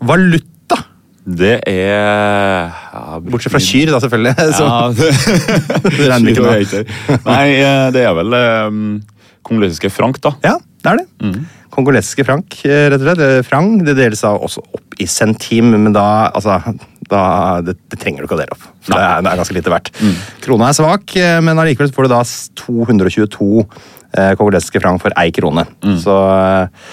[SPEAKER 1] Valuta,
[SPEAKER 2] Det er ja,
[SPEAKER 1] bortsett fra kyr, da selvfølgelig. [LAUGHS] Så.
[SPEAKER 2] Ja, det, [LAUGHS]
[SPEAKER 1] Det regner ikke med.
[SPEAKER 2] med. Nei, eh, det er vel um, kongolesiske frank, da.
[SPEAKER 1] Ja, det er det.
[SPEAKER 2] Mm.
[SPEAKER 1] Kongolesiske frank, eh, rett og slett. Frang. Det deles da også opp i centim, men da, altså, da det, det trenger du ikke å dele opp. For det er, det er ganske lite verdt.
[SPEAKER 2] Mm.
[SPEAKER 1] Krona er svak, eh, men allikevel får du da 222 eh, kongolesiske frank for ei krone.
[SPEAKER 2] Mm.
[SPEAKER 1] Så eh,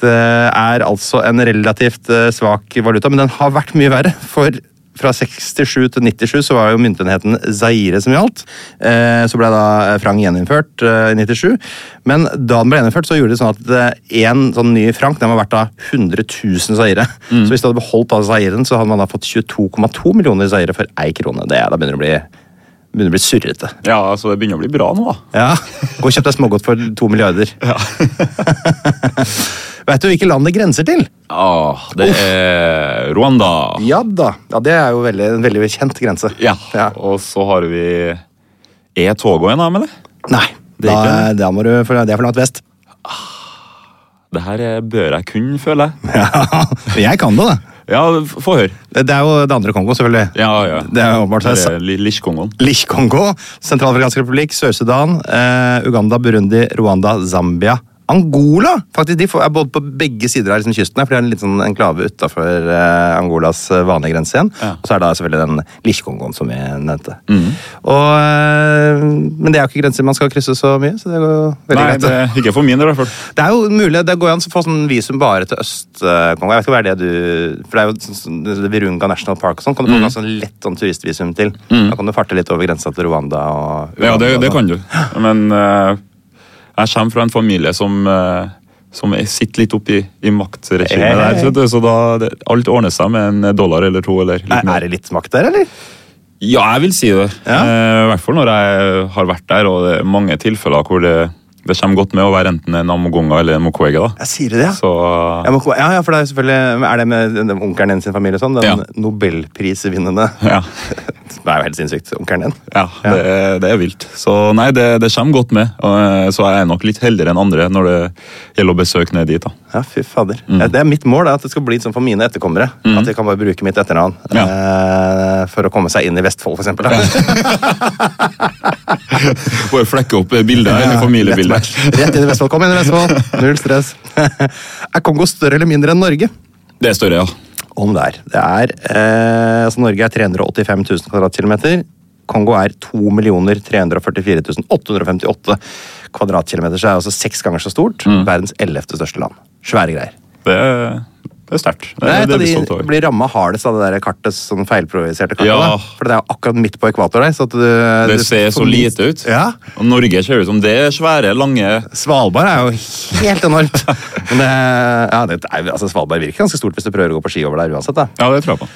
[SPEAKER 1] det er altså en relativt eh, svak valuta, men den har vært mye verre. For fra 67 til 97 så var jo myntenheten Zaire som gjaldt. Eh, Så ble da frank gjeninnført eh, i 97. Men da den ble gjeninnført, så gjorde det sånn at én sånn ny frank den var verdt da 100 000 zaire. Så hvis du hadde beholdt da zairen, så hadde man da fått 22,2 millioner zaire for ei krone. Det, da begynner å bli, begynner å bli surrete.
[SPEAKER 2] Ja, altså Det begynner å bli bra nå, da.
[SPEAKER 1] Ja, Gå og kjøp deg smågodt for to milliarder. [LAUGHS] Vet du hvilke land det grenser til?
[SPEAKER 2] Ah, det er Rwanda.
[SPEAKER 1] Ja da. Ja, Det er jo veldig, en veldig kjent grense.
[SPEAKER 2] Ja.
[SPEAKER 1] Ja.
[SPEAKER 2] Og så har vi Er Togo en av dem, eller?
[SPEAKER 1] Nei,
[SPEAKER 2] Det er
[SPEAKER 1] da,
[SPEAKER 2] ikke
[SPEAKER 1] da må du, for det er for langt vest.
[SPEAKER 2] Det her er- bør jeg kunne, føler jeg.
[SPEAKER 1] Ja, [LAUGHS] jeg kan det, da.
[SPEAKER 2] Ja, f- få høre.
[SPEAKER 1] Det det er jo det andre Kongo, selvfølgelig.
[SPEAKER 2] Ja, ja.
[SPEAKER 1] Det er åpenbart.
[SPEAKER 2] Det er Li- Lish-Kongoen.
[SPEAKER 1] Lish-Kongo, Sentralafrikansk republikk, Sør-Sudan, eh, Uganda, Burundi, Rwanda, Zambia. Angola! Faktisk, De er både på begge sider av liksom, kysten, her, for det er en liten sånn enklave utafor eh, Angolas eh, vanlige grense igjen.
[SPEAKER 2] Ja.
[SPEAKER 1] Og så er det da selvfølgelig den Lish-Kongoen som vi nevnte. Og, eh, men det er jo ikke grenser man skal krysse så mye, så det går veldig
[SPEAKER 2] Nei,
[SPEAKER 1] greit.
[SPEAKER 2] det ikke for min del, i hvert fall. [LAUGHS]
[SPEAKER 1] Det er jo mulig, det går an å få sånn visum bare til Øst-Kongo. Jeg vet ikke hva er det du For det er jo sånn- sånn- Virunga National Park og sånn. Kan du få ganske sånn lett sånn turistvisum til? Da kan du farte litt over grensa til Rwanda og
[SPEAKER 2] Ja, det, det kan du. [GASPS] Men eh, jeg kommer fra en familie som, eh, som er- sitter litt oppi i maktregimet der. Så, det, så da det, alt ordner seg med en dollar eller to. eller litt mer.
[SPEAKER 1] er det litt makt der, eller?
[SPEAKER 2] Ja, jeg vil si det.
[SPEAKER 1] Ja.
[SPEAKER 2] Eh, I hvert fall når jeg har vært der, og det er mange tilfeller hvor det, det kommer godt med å være enten en Amogonga eller en Mokwege. da.
[SPEAKER 1] Jeg sier det, ja.
[SPEAKER 2] Så
[SPEAKER 1] Ja, ja, ja, for det er selvfølgelig Er det med onkelen din sin familie sånn? Den
[SPEAKER 2] Ja.
[SPEAKER 1] nobelprisvinnende [LAUGHS]
[SPEAKER 2] ja,
[SPEAKER 1] Det er jo helt sinnssykt. Onkelen din.
[SPEAKER 2] ja det, er- det er vilt. Så nei, det, det kommer godt med. Og, så er jeg nok litt heldigere enn andre når det gjelder å besøke ned dit. da.
[SPEAKER 1] Ja, fy fader.
[SPEAKER 2] Mm.
[SPEAKER 1] Ja, Det er mitt mål, at det skal bli sånn for mine etterkommere. At de kan bare bruke mitt etternavn
[SPEAKER 2] Ja.
[SPEAKER 1] eh, for å komme seg inn i Vestfold, for eksempel. Da. [LAUGHS]
[SPEAKER 2] Bare flekke opp bildet her, familiebildet.
[SPEAKER 1] Match. Rett inn i Vestfold. Kom inn i Vestfold. Null stress. [LAUGHS] er Kongo større eller mindre enn Norge?
[SPEAKER 2] Det er større, ja.
[SPEAKER 1] Om det er. Det er eh, altså Norge er 385 000 kvadratkilometer. Kongo er 2 344 858 kvadratkilometer. Så er altså seks ganger så stort.
[SPEAKER 2] Mm.
[SPEAKER 1] Verdens ellevte største land. Svære greier.
[SPEAKER 2] Det, det er sterkt. Det,
[SPEAKER 1] Det
[SPEAKER 2] det
[SPEAKER 1] de blir ramma hardest av det der kartet, sånn feilprojiserte kartet.
[SPEAKER 2] Ja.
[SPEAKER 1] For det er jo akkurat midt på ekvator der. Du,
[SPEAKER 2] Det
[SPEAKER 1] du
[SPEAKER 2] ser så lite ut.
[SPEAKER 1] Ja.
[SPEAKER 2] Og Norge ser ut som det er svære, lange
[SPEAKER 1] Svalbard er jo helt enormt. Men det, ja, det altså Svalbard virker ganske stort hvis du prøver å gå på ski over der uansett. da.
[SPEAKER 2] Ja, det tror jeg på.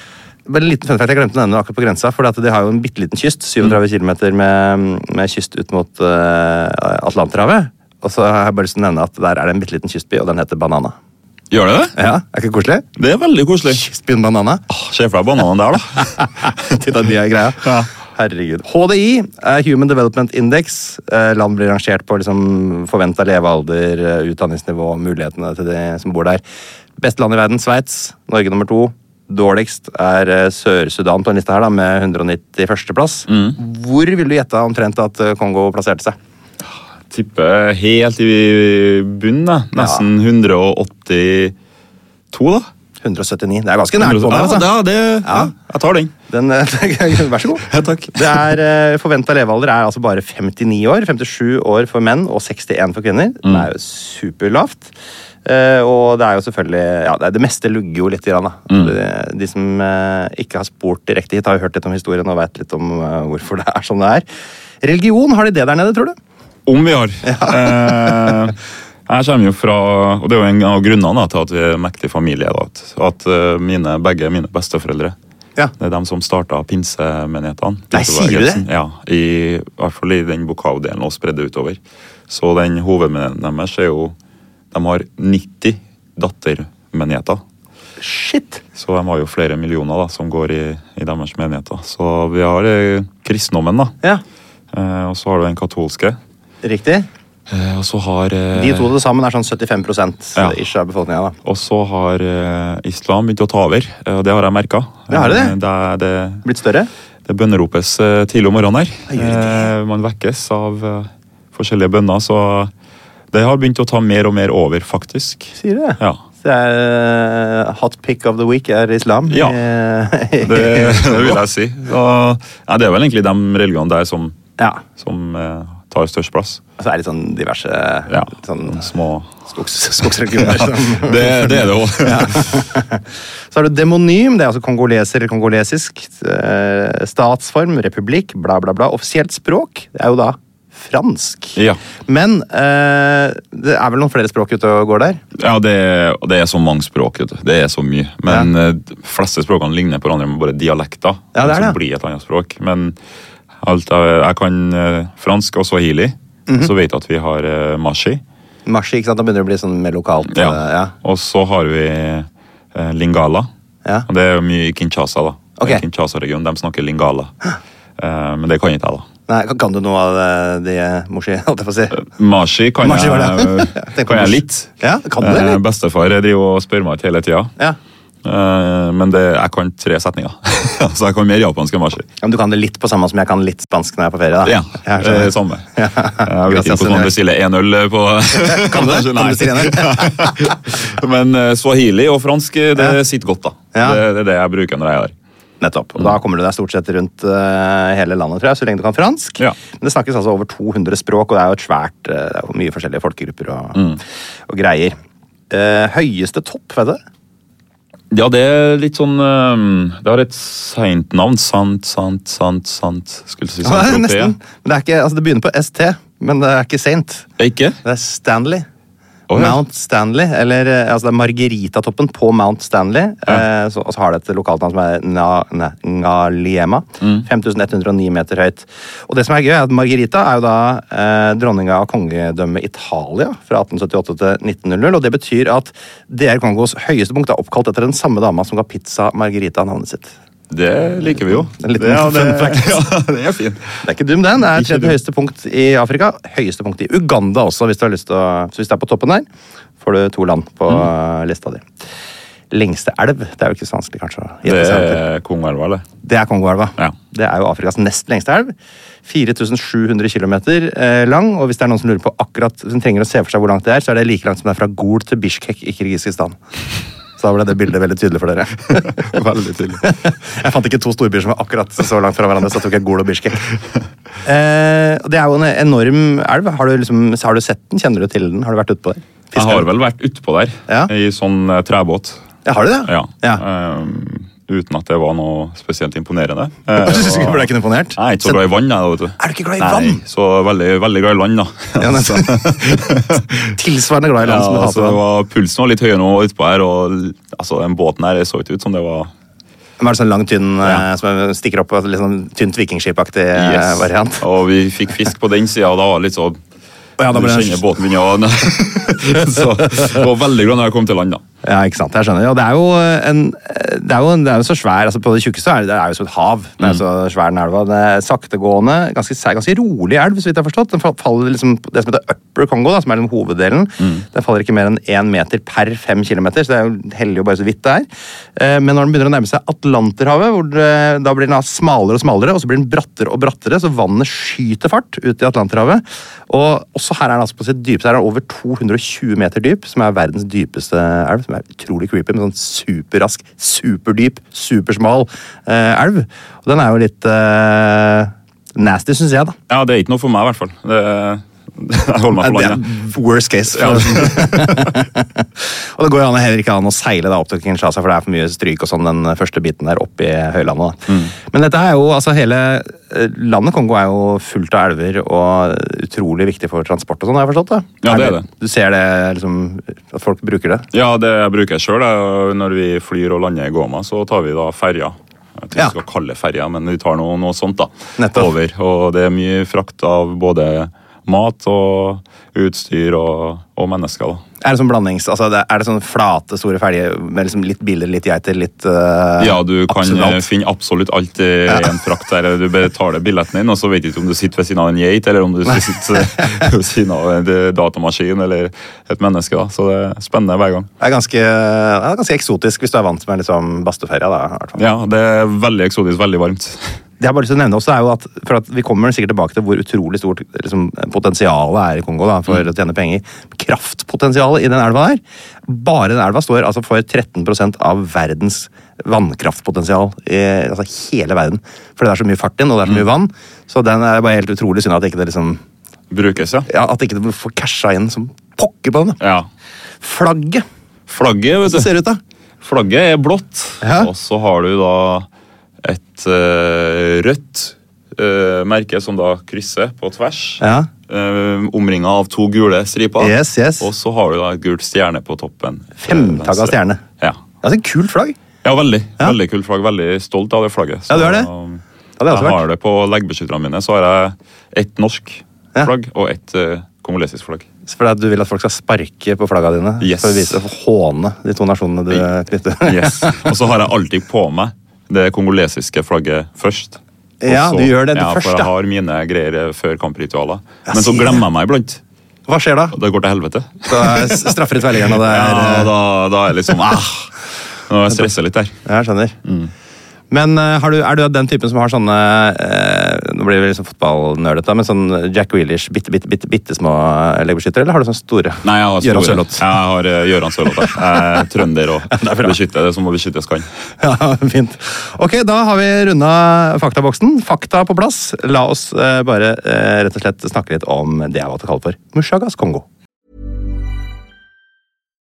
[SPEAKER 1] Men en liten fun fact, Jeg glemte å det akkurat på grensa. for De har jo en bitte liten kyst. 37 km med, med kyst ut mot uh, Atlanterhavet. Og så har jeg bare lyst til å nevne at der er det en bitte liten kystby, og den heter Banana.
[SPEAKER 2] Gjør det det?
[SPEAKER 1] Ja, Er ikke koselig?
[SPEAKER 2] Det er veldig koselig.
[SPEAKER 1] Spinn Banana.
[SPEAKER 2] Ah, Se for deg bananen der, da. [LAUGHS]
[SPEAKER 1] Titta, de er greia.
[SPEAKER 2] Ja.
[SPEAKER 1] Herregud. HDI er Human Development Index. Eh, Land blir rangert på liksom, forventa levealder, eh, utdanningsnivå, mulighetene til de som bor der. Beste land i verden, Sveits. Norge nummer to. Dårligst er eh, Sør-Sudan på en liste her, da, med 191.-plass. Hvor vil du gjette omtrent at Kongo plasserte seg?
[SPEAKER 2] Tipper helt i bunnen, da. Nesten 182, da.
[SPEAKER 1] 179. Det er ganske nært på.
[SPEAKER 2] Ja,
[SPEAKER 1] Altså.
[SPEAKER 2] ja, det, ja, jeg tar den.
[SPEAKER 1] Den, [LAUGHS] vær så god.
[SPEAKER 2] Ja, takk.
[SPEAKER 1] Det er, eh, Forventa levealder er altså bare 59 år. 57 år for menn og 61 for kvinner. Det er jo superlavt. Eh, og det er jo selvfølgelig ja, det, det meste lugger jo litt. Grann, da. De, de som eh, ikke har spurt direkte hit, har jo hørt litt om historien og vet litt om hvorfor det er som det er. Religion, har de det der nede, tror du?
[SPEAKER 2] Om vi har. [LAUGHS] Eh, jeg kommer jo fra Og det er jo en av grunnene til at vi er en mektig familie. Da, at eh, mine, begge mine besteforeldre
[SPEAKER 1] Ja.
[SPEAKER 2] det er dem som starta pinsemenighetene.
[SPEAKER 1] Nei, sier du det?
[SPEAKER 2] Ja, i, i hvert fall i den bokavdelen og spredde utover. Så den hovedmenigheten deres er jo De har 90 dattermenigheter.
[SPEAKER 1] Shit!
[SPEAKER 2] Så de har jo flere millioner da, som går i, i deres menigheter. Så vi har eh, kristendommen, da.
[SPEAKER 1] Ja,
[SPEAKER 2] Eh, og så har du den katolske.
[SPEAKER 1] Riktig.
[SPEAKER 2] Eh, og så har eh,
[SPEAKER 1] De to til sammen er sånn 75
[SPEAKER 2] Ja.
[SPEAKER 1] ish av befolkninga.
[SPEAKER 2] Og så har eh, islam begynt å ta over, og det har jeg merka.
[SPEAKER 1] Ja, har det det?
[SPEAKER 2] det, er- det,
[SPEAKER 1] Blitt større?
[SPEAKER 2] det bønneropes tidlig om morgenen her.
[SPEAKER 1] Det
[SPEAKER 2] Eh, man vekkes av forskjellige bønner, så det har begynt å ta mer og mer over, faktisk.
[SPEAKER 1] Sier du det?
[SPEAKER 2] Ja,
[SPEAKER 1] det er hot pick of the week er islam?
[SPEAKER 2] Ja. Det, [LAUGHS] det vil jeg si. Så, nei, det er vel egentlig de religionene der som,
[SPEAKER 1] ja.
[SPEAKER 2] som tar størst plass.
[SPEAKER 1] Og så er det sånn diverse
[SPEAKER 2] Ja,
[SPEAKER 1] sånn
[SPEAKER 2] små
[SPEAKER 1] skogs, [LAUGHS] skogsregioner. som- [LAUGHS]
[SPEAKER 2] Det, det er det òg. [LAUGHS]
[SPEAKER 1] Så har du demonym, det er altså kongoleser eller kongolesisk. eh, Statsform, republikk, bla, bla, bla. Offisielt språk det er jo da fransk.
[SPEAKER 2] Ja.
[SPEAKER 1] Men eh, det er vel noen flere språk ute og går der?
[SPEAKER 2] Ja, det, er, det er så mange språk. Det er så mye. Men ja. de fleste språkene ligner på hverandre med bare dialekter.
[SPEAKER 1] Ja, det er
[SPEAKER 2] som blir et annet språk. Men alt, jeg, jeg kan eh, fransk og swahili.
[SPEAKER 1] Mhm.
[SPEAKER 2] Så vet jeg at vi har mashi.
[SPEAKER 1] mashi. Ikke sant? Da begynner det å bli sånn mer lokalt.
[SPEAKER 2] Ja.
[SPEAKER 1] eh, ja.
[SPEAKER 2] Og så har vi eh, lingala.
[SPEAKER 1] Ja.
[SPEAKER 2] Og det er jo mye i Kinshasa. da.
[SPEAKER 1] Ok.
[SPEAKER 2] Kinshasa-regionen, De snakker lingala. Eh, men det kan ikke jeg, da.
[SPEAKER 1] Nei, kan- du noe av de Morsi, holdt jeg på å si?
[SPEAKER 2] Mashi kan,
[SPEAKER 1] Mashi
[SPEAKER 2] jeg, [LAUGHS] kan jeg litt.
[SPEAKER 1] Ja, kan du det,
[SPEAKER 2] Eh,
[SPEAKER 1] eller?
[SPEAKER 2] Bestefar driver og spør meg ut hele tida.
[SPEAKER 1] Ja.
[SPEAKER 2] Eh, men det, jeg kan tre setninger. [LAUGHS] så jeg kan mer japansk enn mashi.
[SPEAKER 1] ja, Du kan det litt på samme som jeg kan litt spansk når jeg er på ferie? da.
[SPEAKER 2] Ja,
[SPEAKER 1] Jeg
[SPEAKER 2] samme. [LAUGHS]
[SPEAKER 1] Ja.
[SPEAKER 2] Jeg vet ikke hvordan man bestiller én øl på [LAUGHS]
[SPEAKER 1] Kan du? Kan bestille
[SPEAKER 2] Men eh, swahili og fransk eh, det
[SPEAKER 1] Ja.
[SPEAKER 2] sitter godt, da.
[SPEAKER 1] Ja.
[SPEAKER 2] Det, det er det jeg bruker når jeg er der.
[SPEAKER 1] Nettopp. Og Da kommer du deg stort sett rundt uh, hele landet, tror jeg, så lenge du kan fransk.
[SPEAKER 2] Ja.
[SPEAKER 1] Men det snakkes altså over 200 språk, og det er jo et svært Det er jo mye forskjellige folkegrupper og,
[SPEAKER 2] Mm.
[SPEAKER 1] og greier. Uh, høyeste topp, vet du?
[SPEAKER 2] Ja, det er litt sånn eh, Det har et seint navn. Sant, sant, sant, sant. Skulle du si sant?
[SPEAKER 1] Ja, nesten. Men det, er ikke, altså det begynner på ST, men det er ikke seint.
[SPEAKER 2] Ikke?
[SPEAKER 1] Det er Stanley.
[SPEAKER 2] Å, ja.
[SPEAKER 1] Mount Stanley, eller eh, altså det er Margaritatoppen på Mount Stanley. Eh, så, og så har det et lokalnavn som er Na, ne, Ngaliema.
[SPEAKER 2] Mm.
[SPEAKER 1] 5109 meter høyt. Og det som er gøy, er at Margarita er jo da eh, dronninga av kongedømmet Italia fra 1878 til 1900. Og det betyr at DR Kongos høyeste punkt er oppkalt etter den samme dama som ga pizza Margarita navnet sitt.
[SPEAKER 2] Det liker vi jo.
[SPEAKER 1] En liten
[SPEAKER 2] det, ja, det, [LAUGHS] ja, det er fint.
[SPEAKER 1] Det er ikke dum, den. Det er tredje høyeste punkt i Afrika. Høyeste punkt i Uganda også, hvis du har lyst til å Så hvis det er på toppen der, får du to land på
[SPEAKER 2] Mm.
[SPEAKER 1] eh, lista di. Lengste elv, det er jo ikke så vanskelig kanskje
[SPEAKER 2] Det er Kongoelva, eller?
[SPEAKER 1] Det er Kongoelva.
[SPEAKER 2] Ja.
[SPEAKER 1] Det er jo Afrikas nest lengste elv. 4700 km eh, lang, og hvis det er noen som lurer på akkurat som trenger å se for seg hvor langt det er, så er det like langt som det er fra Gol til Bishkek i Kirgisistan. Så da ble det bildet veldig tydelig for dere. [LAUGHS]
[SPEAKER 2] Veldig tydelig.
[SPEAKER 1] Jeg fant ikke to storbyer som var akkurat så langt fra hverandre, så tok jeg Gol og Bishkek. Eh, det er jo en enorm elv. Har du, liksom, har du sett den? Kjenner du til den? Har du vært ute på der?
[SPEAKER 2] Jeg har vel vært utpå der,
[SPEAKER 1] Ja.
[SPEAKER 2] i sånn eh, trebåt.
[SPEAKER 1] Ja, har du det?
[SPEAKER 2] Ja.
[SPEAKER 1] Ja.
[SPEAKER 2] Ehm, uten at det var noe spesielt imponerende. [LAUGHS] Eh,
[SPEAKER 1] ble ikke imponert?
[SPEAKER 2] Nei, ikke så glad i vann, jeg. vet du.
[SPEAKER 1] Er du ikke glad i vann?
[SPEAKER 2] Nei, så veldig, veldig glad i land, da. [LAUGHS]
[SPEAKER 1] Ja. [LAUGHS] Tilsvarende glad i land
[SPEAKER 2] Ja,
[SPEAKER 1] som du
[SPEAKER 2] altså,
[SPEAKER 1] hater
[SPEAKER 2] det var, pulsen var litt høyere nå utpå her, og altså, den båten her så ikke ut som det var
[SPEAKER 1] Men var det sånn lang, tynn, eh,
[SPEAKER 2] Ja.
[SPEAKER 1] som stikker opp, altså litt sånn tynt vikingskipaktig eh,
[SPEAKER 2] Yes.
[SPEAKER 1] variant?
[SPEAKER 2] Og vi fikk fisk på den sida, og da var det litt sånn
[SPEAKER 1] Ja,
[SPEAKER 2] Du kjenner båten begynner å [LAUGHS] Så jeg var veldig glad når jeg kom til land, da.
[SPEAKER 1] Ja, ikke sant. Jeg skjønner. Ja, det er jo en Det er jo, en, det er jo så svær altså På det tjukkeste er det, det er jo som et hav. Det er
[SPEAKER 2] Mm.
[SPEAKER 1] så svær den elva. Det er saktegående, ganske, ganske rolig elv, så vidt jeg har forstått. Den faller liksom det som heter Upper Congo, da, som er den hoveddelen.
[SPEAKER 2] Mm.
[SPEAKER 1] Den faller ikke mer enn én meter per fem kilometer, så det er jo heldig jo bare så vidt det er. Eh, Men når den begynner å nærme seg Atlanterhavet, hvor det, da blir den smalere og smalere, og så blir den brattere og brattere, så vannet skyter fart ut i Atlanterhavet. Og også her er den altså på sitt dypeste, her er den over 220 meter dyp, som er verdens dypeste elv, som er utrolig creepy, men sånn superrask, superdyp, supersmal eh, elv. Og den er jo litt eh, nasty, syns jeg, da.
[SPEAKER 2] Ja, det er ikke noe for meg, i hvert fall. Det, [LAUGHS] holder meg for langt.
[SPEAKER 1] er worst case. [LAUGHS] og det går jo heller ikke an å seile da opp til Kinshasa, for det er for mye stryk og sånn den første biten der oppe i høylandet.
[SPEAKER 2] Mm.
[SPEAKER 1] Men dette er jo, altså hele eh, landet Kongo er jo fullt av elver og utrolig viktig for transport og sånn, har jeg forstått? det?
[SPEAKER 2] Ja, det er det.
[SPEAKER 1] Du ser det, liksom, at folk bruker det?
[SPEAKER 2] Ja, det jeg bruker jeg sjøl. Når vi flyr og lander i Goma, så tar vi da ferja. Jeg tror
[SPEAKER 1] Ja.
[SPEAKER 2] vi skal kalle ferja, men vi tar noe, noe sånt da.
[SPEAKER 1] Nettopp.
[SPEAKER 2] over. Og det er mye frakt av både mat og utstyr og, og mennesker. da.
[SPEAKER 1] Er det sånn blandings, altså er det sånn flate, store felger med liksom litt biler, litt geiter, litt uh,
[SPEAKER 2] Ja, du kan
[SPEAKER 1] absolutt
[SPEAKER 2] eh, finne absolutt alt i en frakt. der. Du betaler billetten din, og så vet du ikke om du sitter ved siden av en geit, eller om du sitter [LAUGHS] ved siden av en datamaskin eller et menneske. da. Så det er spennende hver gang.
[SPEAKER 1] Det er ganske, det er ganske eksotisk hvis du er vant med liksom fall.
[SPEAKER 2] Ja, Det er veldig eksotisk, veldig varmt.
[SPEAKER 1] Det jeg har bare lyst til å nevne også er jo at, for at Vi kommer sikkert tilbake til hvor utrolig stort liksom, potensialet er i Kongo da, for å tjene penger. Kraftpotensialet i den elva der. Bare den elva står altså for 13% av verdens vannkraftpotensial i altså, hele verden. For det er så mye fart inn, og det er så mye vann. Så den er bare helt utrolig synd at ikke det liksom,
[SPEAKER 2] Brukes, ja.
[SPEAKER 1] ja, at ikke det får casha inn som pokker på den.
[SPEAKER 2] ja.
[SPEAKER 1] Flagget!
[SPEAKER 2] Flagget, vet
[SPEAKER 1] Hvordan
[SPEAKER 2] du.
[SPEAKER 1] ser det ut, da?
[SPEAKER 2] Flagget er blått,
[SPEAKER 1] Ja.
[SPEAKER 2] og så har du da et uh, rødt uh, merke som da krysser på tvers.
[SPEAKER 1] Ja.
[SPEAKER 2] Uh, Omringa av to gule striper.
[SPEAKER 1] Yes, yes.
[SPEAKER 2] Og så har du da et gult stjerne på toppen.
[SPEAKER 1] Femtagga stjerne.
[SPEAKER 2] Ja.
[SPEAKER 1] Altså, kult flagg.
[SPEAKER 2] ja, veldig.
[SPEAKER 1] Ja.
[SPEAKER 2] Veldig kult flagg. Veldig stolt av det flagget.
[SPEAKER 1] Ja, du er det?
[SPEAKER 2] um,
[SPEAKER 1] Ja, det jeg
[SPEAKER 2] har det på leggbeskytterne mine. Så har jeg ett norsk
[SPEAKER 1] Ja.
[SPEAKER 2] flagg og ett uh, kongolesisk flagg.
[SPEAKER 1] Fordi du vil at folk skal sparke på flagga dine?
[SPEAKER 2] Yes.
[SPEAKER 1] For å vise, for håne de to nasjonene du knytter?
[SPEAKER 2] Yes. [LAUGHS] Og så har jeg alltid på meg det kongolesiske flagget først.
[SPEAKER 1] Ja,
[SPEAKER 2] så-
[SPEAKER 1] du gjør det, det
[SPEAKER 2] ja,
[SPEAKER 1] først,
[SPEAKER 2] for jeg har mine greier før kampritualer. Men så glemmer jeg meg iblant.
[SPEAKER 1] Hva skjer da?
[SPEAKER 2] Det går til helvete.
[SPEAKER 1] Da er straffer og det er [LAUGHS]
[SPEAKER 2] Ja, da, da er det liksom [LAUGHS] ah, Nå stresser jeg litt der.
[SPEAKER 1] Jeg skjønner.
[SPEAKER 2] Mm.
[SPEAKER 1] Men eh, har du, er du den typen som har sånne eh, Nå blir vi liksom fotballnerdete, men sånn Jack Wheelish, bitte, bitte, bitte, bitte små leggbeskyttere, eller har du sånne store?
[SPEAKER 2] Nei, jeg har store.
[SPEAKER 1] Gjøran
[SPEAKER 2] Sørloth. Jeg har eh, Gøran Sørloth. jeg. Er trønder og [LAUGHS]
[SPEAKER 1] er
[SPEAKER 2] beskytter det som må beskyttes kan.
[SPEAKER 1] Ja, [LAUGHS] fint. Ok, da har vi runda faktaboksen. Fakta på plass. La oss eh, bare eh, rett og slett snakke litt om det jeg valgte å kalle for Mushagas Kongo.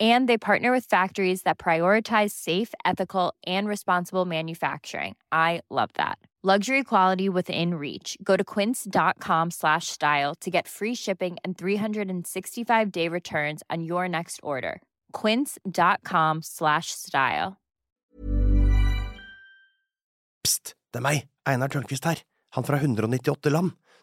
[SPEAKER 3] And they partner with factories that prioritize safe, ethical, and responsible manufacturing. I love that. Luxury quality within reach. Go to quince.com slash style to get free shipping and 365-day returns on your next order. quince.com slash style.
[SPEAKER 1] Pst, det er meg, Einar Tørnquist her, han fra 198 land.